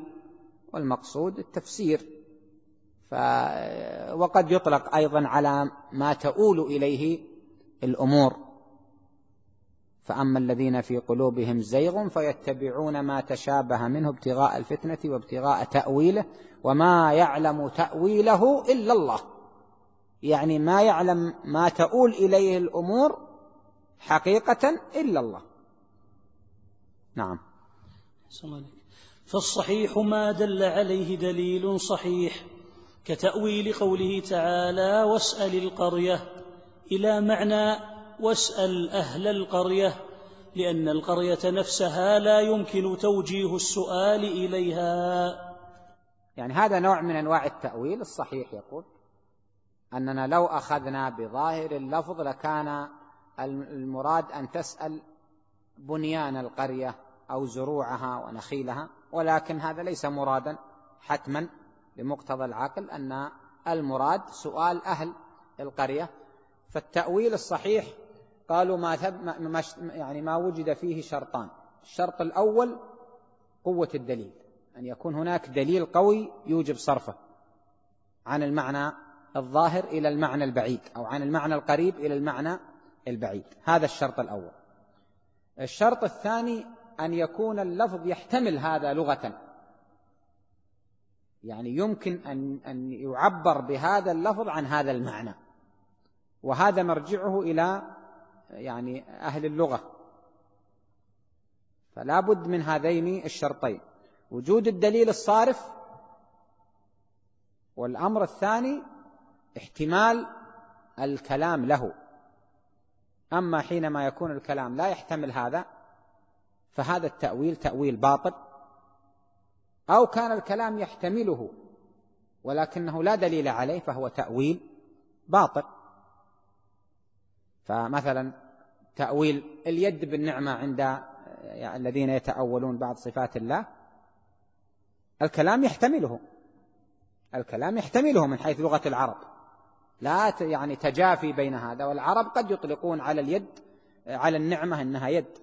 والمقصود التفسير. ف وقد يطلق أيضا على ما تؤول إليه الأمور. فأما الذين في قلوبهم زيغ فيتبعون ما تشابه منه ابتغاء الفتنة وابتغاء تأويله وما يعلم تأويله إلا الله. يعني ما يعلم ما تؤول إليه الأمور حقيقة إلا الله. نعم. فالصحيح ما دل عليه دليل صحيح كتأويل قوله تعالى واسأل القرية إلى معنى واسأل أهل القرية لأن القرية نفسها لا يمكن توجيه السؤال إليها. يعني هذا نوع من أنواع التأويل الصحيح يقول أننا لو أخذنا بظاهر اللفظ لكان المراد أن تسأل بنيان القرية أو زروعها ونخيلها ولكن هذا ليس مرادا حتما لمقتضى العقل أن المراد سؤال أهل القرية. فالتأويل الصحيح قالوا ما, ما يعني ما وجد فيه شرطان. الشرط الأول قوة الدليل. أن يكون هناك دليل قوي يوجب صرفه عن المعنى الظاهر إلى المعنى البعيد أو عن المعنى القريب إلى المعنى البعيد. هذا الشرط الأول. الشرط الثاني أن يكون اللفظ يحتمل هذا لغة. يعني يمكن أن أن يعبر بهذا اللفظ عن هذا المعنى. وهذا مرجعه إلى يعني أهل اللغة. فلا بد من هذين الشرطين. وجود الدليل الصارف والأمر الثاني احتمال الكلام له. أما حينما يكون الكلام لا يحتمل هذا فهذا التأويل تأويل باطل. أو كان الكلام يحتمله ولكنه لا دليل عليه فهو تأويل باطل. فمثلا تأويل اليد بالنعمة عند يعني الذين يتأولون بعض صفات الله الكلام يحتمله. الكلام يحتمله من حيث لغة العرب. لا يعني تجافي بين هذا والعرب قد يطلقون على اليد على النعمة أنها يد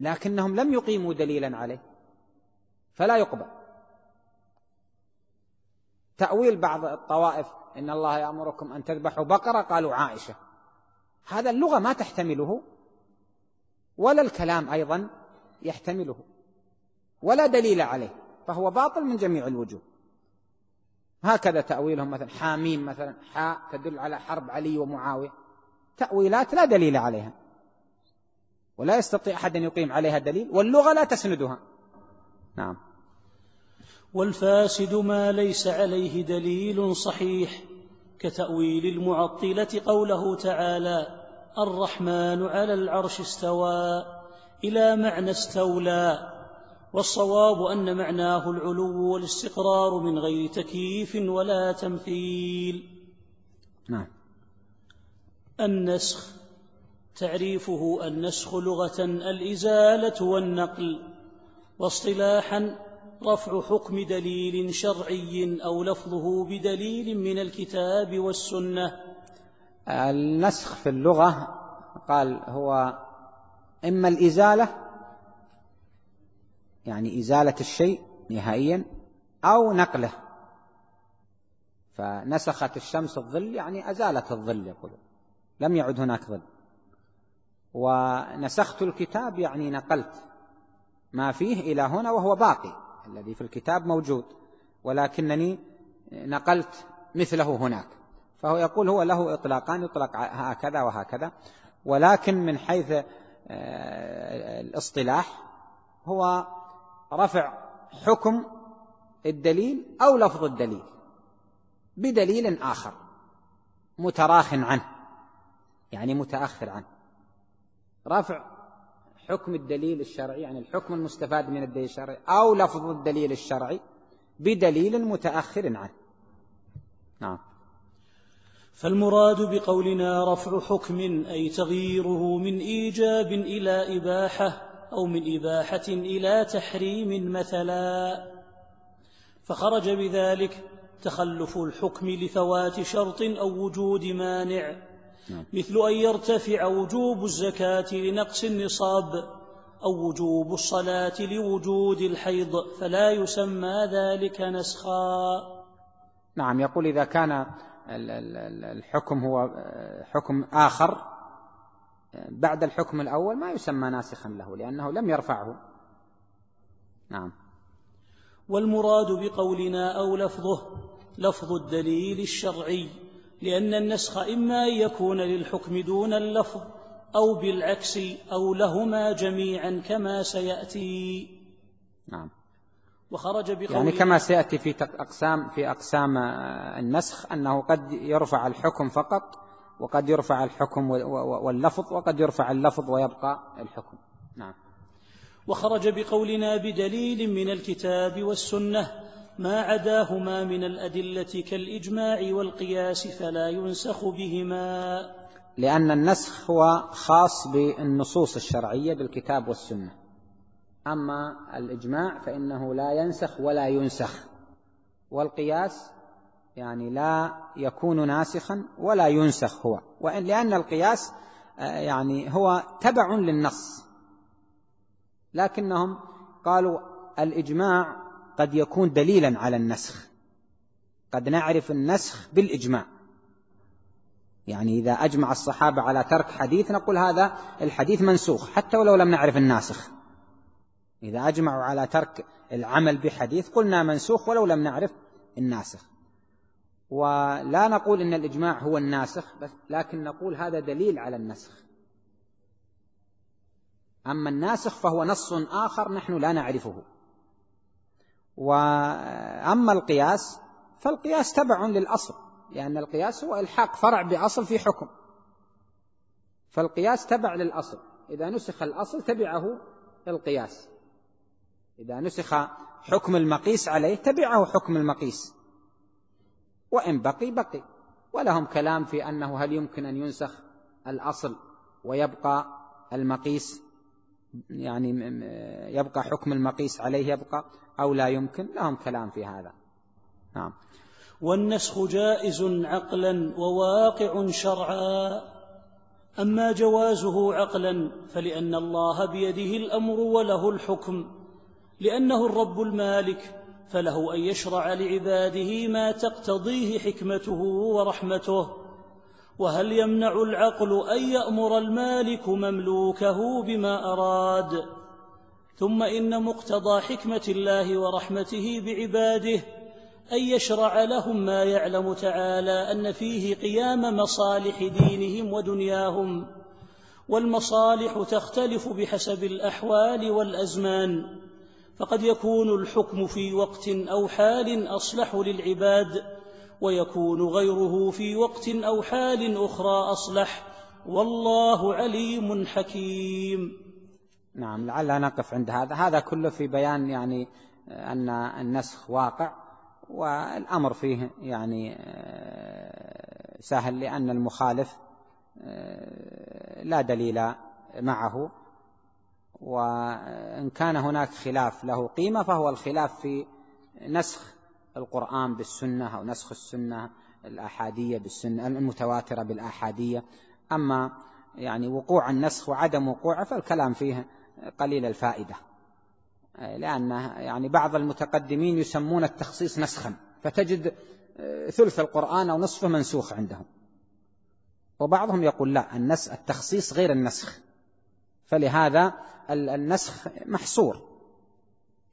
لكنهم لم يقيموا دليلا عليه. فلا يقبل. تأويل بعض الطوائف إن الله يأمركم أن تذبحوا بقرة قالوا عائشة. هذا اللغة ما تحتمله ولا الكلام أيضا يحتمله ولا دليل عليه فهو باطل من جميع الوجوه. هكذا تأويلهم مثلا حاميم مثلا حاء تدل على حرب علي ومعاوية. تأويلات لا دليل عليها ولا يستطيع أحد أن يقيم عليها دليل واللغة لا تسندها. نعم. والفاسد ما ليس عليه دليل صحيح. كتأويل المعطلة قوله تعالى الرحمن على العرش استوى إلى معنى استولى والصواب أن معناه العلو والاستقرار من غير تكييف ولا تمثيل. نعم. النسخ تعريفه النسخ لغة الإزالة والنقل واصطلاحا رفع حكم دليل شرعي أو لفظه بدليل من الكتاب والسنة. النسخ في اللغة قال هو إما الإزالة يعني إزالة الشيء نهائيا أو نقله. فنسخت الشمس الظل يعني أزالت الظل يقول. لم يعد هناك ظل. ونسخت الكتاب يعني نقلت ما فيه إلى هنا وهو باقي. الذي في الكتاب موجود ولكنني نقلت مثله هناك. فهو يقول هو له إطلاقان يطلق هكذا وهكذا ولكن من حيث آه، الاصطلاح هو رفع حكم الدليل أو لفظ الدليل بدليل آخر متراخ عنه يعني متأخر عنه. رفع حكم الدليل الشرعي يعني الحكم المستفاد من الدليل الشرعي أو لفظ الدليل الشرعي بدليل متأخر عنه. نعم. فالمراد بقولنا رفع حكم أي تغييره من إيجاب إلى إباحة أو من إباحة إلى تحريم مثلا. فخرج بذلك تخلف الحكم لفوات شرط أو وجود مانع. مثل أن يرتفع وجوب الزكاة لنقص النصاب أو وجوب الصلاة لوجود الحيض فلا يسمى ذلك نسخا. نعم يقول إذا كان الحكم هو حكم آخر بعد الحكم الأول ما يسمى ناسخا له لأنه لم يرفعه. نعم. والمراد بقولنا أو لفظه لفظ الدليل الشرعي. لأن النسخ إما أن يكون للحكم دون اللفظ أو بالعكس أو لهما جميعا كما سيأتي. نعم. وخرج بقول يعني كما سيأتي في أقسام في أقسام النسخ أنه قد يرفع الحكم فقط وقد يرفع الحكم واللفظ وقد يرفع اللفظ ويبقى الحكم. نعم. وخرج بقولنا بدليل من الكتاب والسنة ما عداهما من الأدلة كالإجماع والقياس فلا ينسخ بهما. لأن النسخ هو خاص بالنصوص الشرعية بالكتاب والسنة. أما الإجماع فإنه لا ينسخ ولا ينسخ. والقياس يعني لا يكون ناسخا ولا ينسخ هو. وإن لأن القياس آه، يعني هو تبع للنص. لكنهم قالوا الإجماع قد يكون دليلا على النسخ. قد نعرف النسخ بالإجماع. يعني إذا أجمع الصحابة على ترك حديث نقول هذا الحديث منسوخ حتى ولو لم نعرف الناسخ. إذا أجمعوا على ترك العمل بحديث قلنا منسوخ ولو لم نعرف الناسخ. ولا نقول إن الإجماع هو الناسخ بس لكن نقول هذا دليل على النسخ. أما الناسخ فهو نص آخر نحن لا نعرفه. وأما القياس فالقياس تبع للأصل لأن القياس هو إلحاق فرع بأصل في حكم. فالقياس تبع للأصل إذا نسخ الأصل تبعه القياس. إذا نسخ حكم المقيس عليه تبعه حكم المقيس. وإن بقي بقي. ولهم كلام في أنه هل يمكن أن ينسخ الأصل ويبقى المقيس يعني يبقى حكم المقيس عليه يبقى؟ أو لا يمكن لهم كلام في هذا. نعم. والنسخ جائز عقلا وواقع شرعا أما جوازه عقلا فلأن الله بيده الأمر وله الحكم. لأنه الرب المالك فله أن يشرع لعباده ما تقتضيه حكمته ورحمته. وهل يمنع العقل أن يأمر المالك مملوكه بما أراد؟ ثم إن مقتضى حكمة الله ورحمته بعباده أن يشرع لهم ما يعلم تعالى أن فيه قيام مصالح دينهم ودنياهم والمصالح تختلف بحسب الأحوال والأزمان فقد يكون الحكم في وقت أو حال أصلح للعباد ويكون غيره في وقت أو حال أخرى أصلح والله عليم حكيم. نعم لعل نقف عند هذا. هذا كله في بيان يعني أن النسخ واقع والأمر فيه يعني آه، سهل لأن المخالف آه، لا دليل معه. وإن كان هناك خلاف له قيمة فهو الخلاف في نسخ القرآن بالسنة أو نسخ السنة الآحادية بالسنة المتواترة بالآحادية. أما يعني وقوع النسخ وعدم وقوعه فالكلام فيه قليل الفائدة. لأن يعني بعض المتقدمين يسمون التخصيص نسخا فتجد ثلث القرآن أو نصفه منسوخ عندهم. وبعضهم يقول لا النس التخصيص غير النسخ. فلهذا النسخ محصور.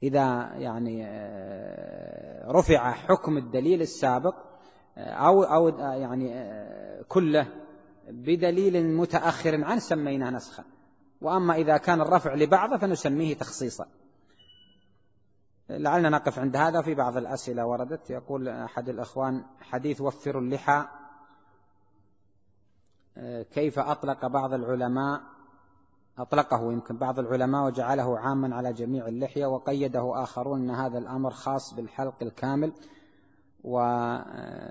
إذا يعني آه، رفع حكم الدليل السابق آه، أو أو آه، يعني كله بدليل متأخر عنه سميناه نسخا. وأما إذا كان الرفع لبعضه فنسميه تخصيصا. لعلنا نقف عند هذا. في بعض الأسئلة وردت يقول أحد الأخوان حديث وفروا اللحى كيف أطلق بعض العلماء أطلقه يمكن بعض العلماء وجعله عاما على جميع اللحية وقيده آخرون أن هذا الأمر خاص بالحلق الكامل وكأنهم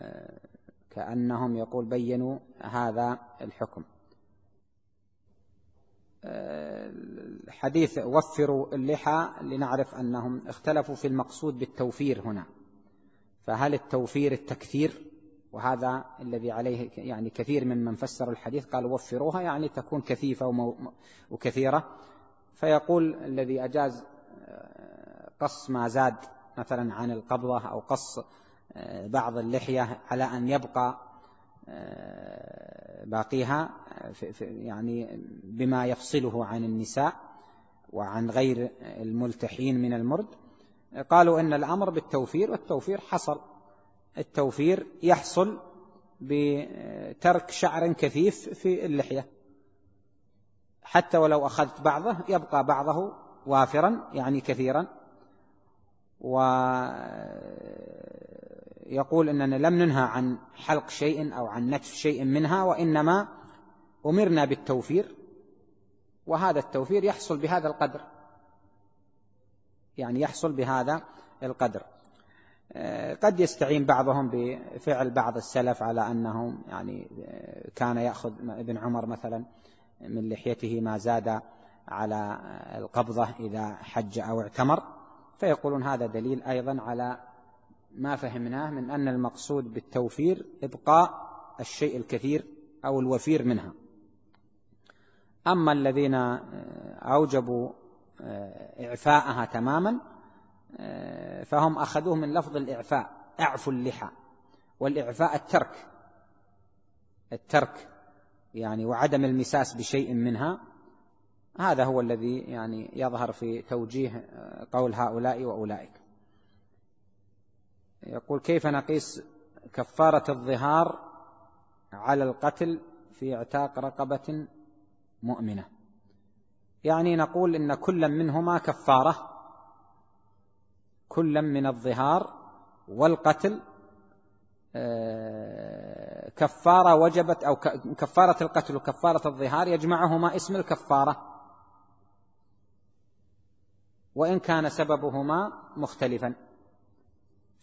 يقول بينوا هذا الحكم. حديث وفروا اللحى لنعرف أنهم اختلفوا في المقصود بالتوفير هنا. فهل التوفير التكثير؟ وهذا الذي عليه يعني كثير من من فسر الحديث قال وفروها يعني تكون كثيفة وكثيرة. فيقول الذي أجاز آه، قص ما زاد مثلا عن القبضة أو قص آه، بعض اللحية على أن يبقى باقيها يعني بما يفصله عن النساء وعن غير الملتحين من المرد قالوا إن الأمر بالتوفير والتوفير حصل. التوفير يحصل بترك شعر كثيف في اللحية. حتى ولو أخذت بعضه يبقى بعضه وافرا يعني كثيرا. يقول أننا لم ننهى عن حلق شيء أو عن نتف شيء منها وإنما أمرنا بالتوفير وهذا التوفير يحصل بهذا القدر. يعني يحصل بهذا القدر. قد يستعين بعضهم بفعل بعض السلف على أنهم يعني كان يأخذ ابن عمر مثلا من لحيته ما زاد على القبضة إذا حج أو اعتمر فيقولون هذا دليل أيضا على ما فهمناه من أن المقصود بالتوفير إبقاء الشيء الكثير أو الوفير منها. أما الذين أوجبوا إعفاءها تماما فهم أخذوه من لفظ الإعفاء أعفوا اللحى والإعفاء الترك الترك يعني وعدم المساس بشيء منها. هذا هو الذي يعني يظهر في توجيه قول هؤلاء وأولئك. يقول كيف نقيس كفارة الظهار على القتل في اعتاق رقبة مؤمنة؟ يعني نقول إن كل منهما كفارة كل من الظهار والقتل آه، كفارة وجبت أو كفارة القتل وكفارة الظهار يجمعهما اسم الكفارة. وإن كان سببهما مختلفا.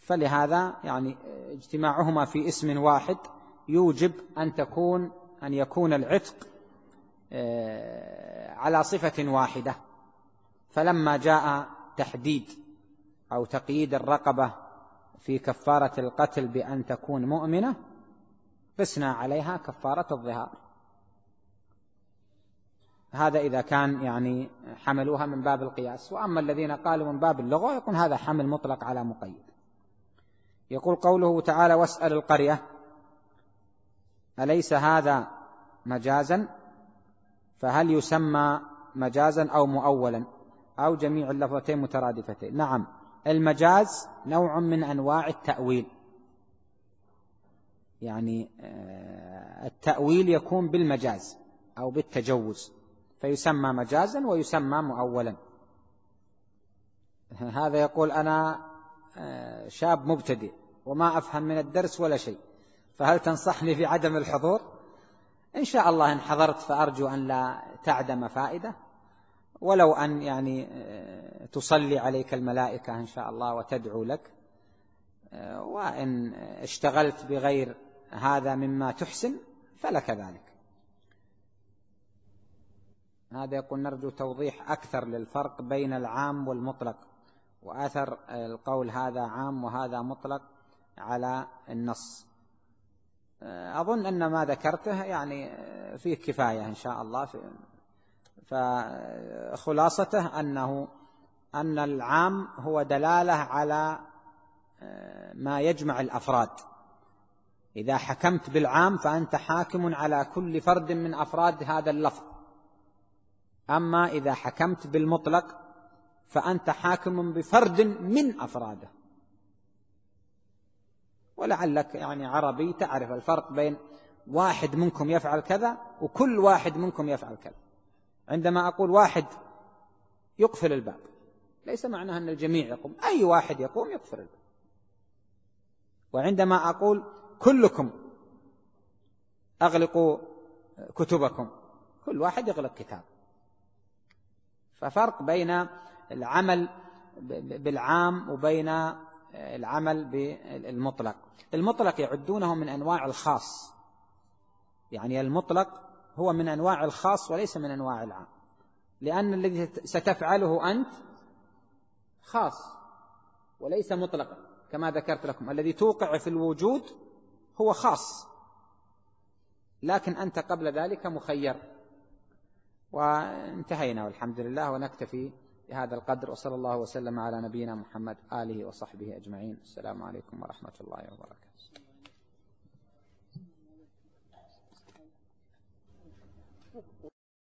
فلهذا يعني اجتماعهما في اسم واحد يوجب أن تكون أن يكون العتق آه، على صفة واحدة. فلما جاء تحديد أو تقييد الرقبة في كفارة القتل بأن تكون مؤمنة قسنا عليها كفارة الظهار. هذا إذا كان يعني حملوها من باب القياس. وأما الذين قالوا من باب اللغة يكون هذا حمل مطلق على مقيد. يقول قوله تعالى واسأل القرية. أليس هذا مجازا؟ فهل يسمى مجازا أو مؤولا؟ أو جميع اللفظتين مترادفتين. نعم المجاز نوع من أنواع التأويل. يعني آه، التأويل يكون بالمجاز أو بالتجوز. فيسمى مجازا ويسمى مؤولا. هذا يقول أنا شاب مبتدئ وما أفهم من الدرس ولا شيء. فهل تنصحني في عدم الحضور؟ إن شاء الله إن حضرت فأرجو أن لا تعدم فائدة. ولو أن يعني آه، تصلي عليك الملائكة إن شاء الله وتدعو لك. آه، وإن اشتغلت بغير هذا مما تحسن فلك ذلك. هذا يقول نرجو توضيح أكثر للفرق بين العام والمطلق. وأثر القول هذا عام وهذا مطلق على النص. أظن أن ما ذكرته يعني فيه كفاية إن شاء الله. فخلاصته أنه أن العام هو دلالة على ما يجمع الأفراد. إذا حكمت بالعام فأنت حاكم على كل فرد من أفراد هذا اللفظ. أما إذا حكمت بالمطلق فأنت حاكم بفرد من أفراده. ولعلك يعني عربي تعرف الفرق بين واحد منكم يفعل كذا وكل واحد منكم يفعل كذا. عندما أقول واحد يقفل الباب ليس معناه أن الجميع يقوم أي واحد يقوم يقفل الباب. وعندما أقول كلكم أغلقوا كتبكم كل واحد يغلق كتاب. ففرق بين العمل بالعام وبين العمل بالمطلق. المطلق يعدونه من أنواع الخاص. يعني المطلق هو من أنواع الخاص وليس من أنواع العام. لأن الذي ستفعله أنت خاص وليس مطلقا كما ذكرت لكم. الذي توقع في الوجود هو خاص لكن أنت قبل ذلك مخير. وانتهينا والحمد لله ونكتفي بهذا القدر وصلى الله وسلم على نبينا محمد آله وصحبه أجمعين. السلام عليكم ورحمة الله وبركاته.